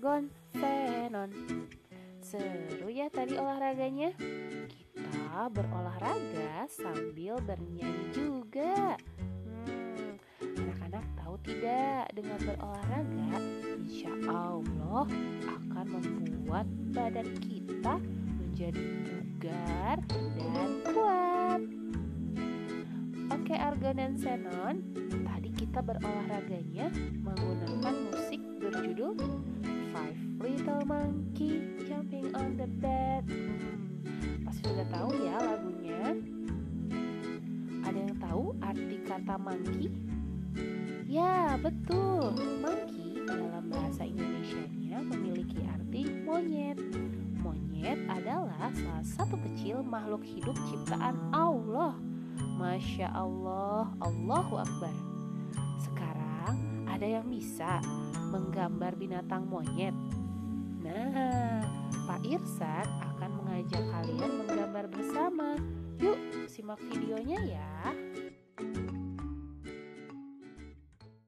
Argon Venon Seru ya tadi olahraganya. Kita berolahraga sambil bernyanyi juga. Hmm, anak-anak tahu tidak dengan berolahraga Insya Allah akan membuat badan kita menjadi bugar dan kuat. Oke Argon dan Xenon, tadi kita berolahraganya menggunakan musik berjudul Five Little Monkey Jumping on the Bed. Hmm, pasti sudah tahu ya lagunya. Ada yang tahu arti kata monkey? Ya, betul. Monkey dalam bahasa Indonesianya memiliki arti monyet. Monyet adalah salah satu kecil makhluk hidup ciptaan Allah Masya Allah, Allahu Akbar. Ada yang bisa menggambar binatang monyet. Nah, Pak Irsan akan mengajak kalian menggambar bersama. Yuk, simak videonya ya.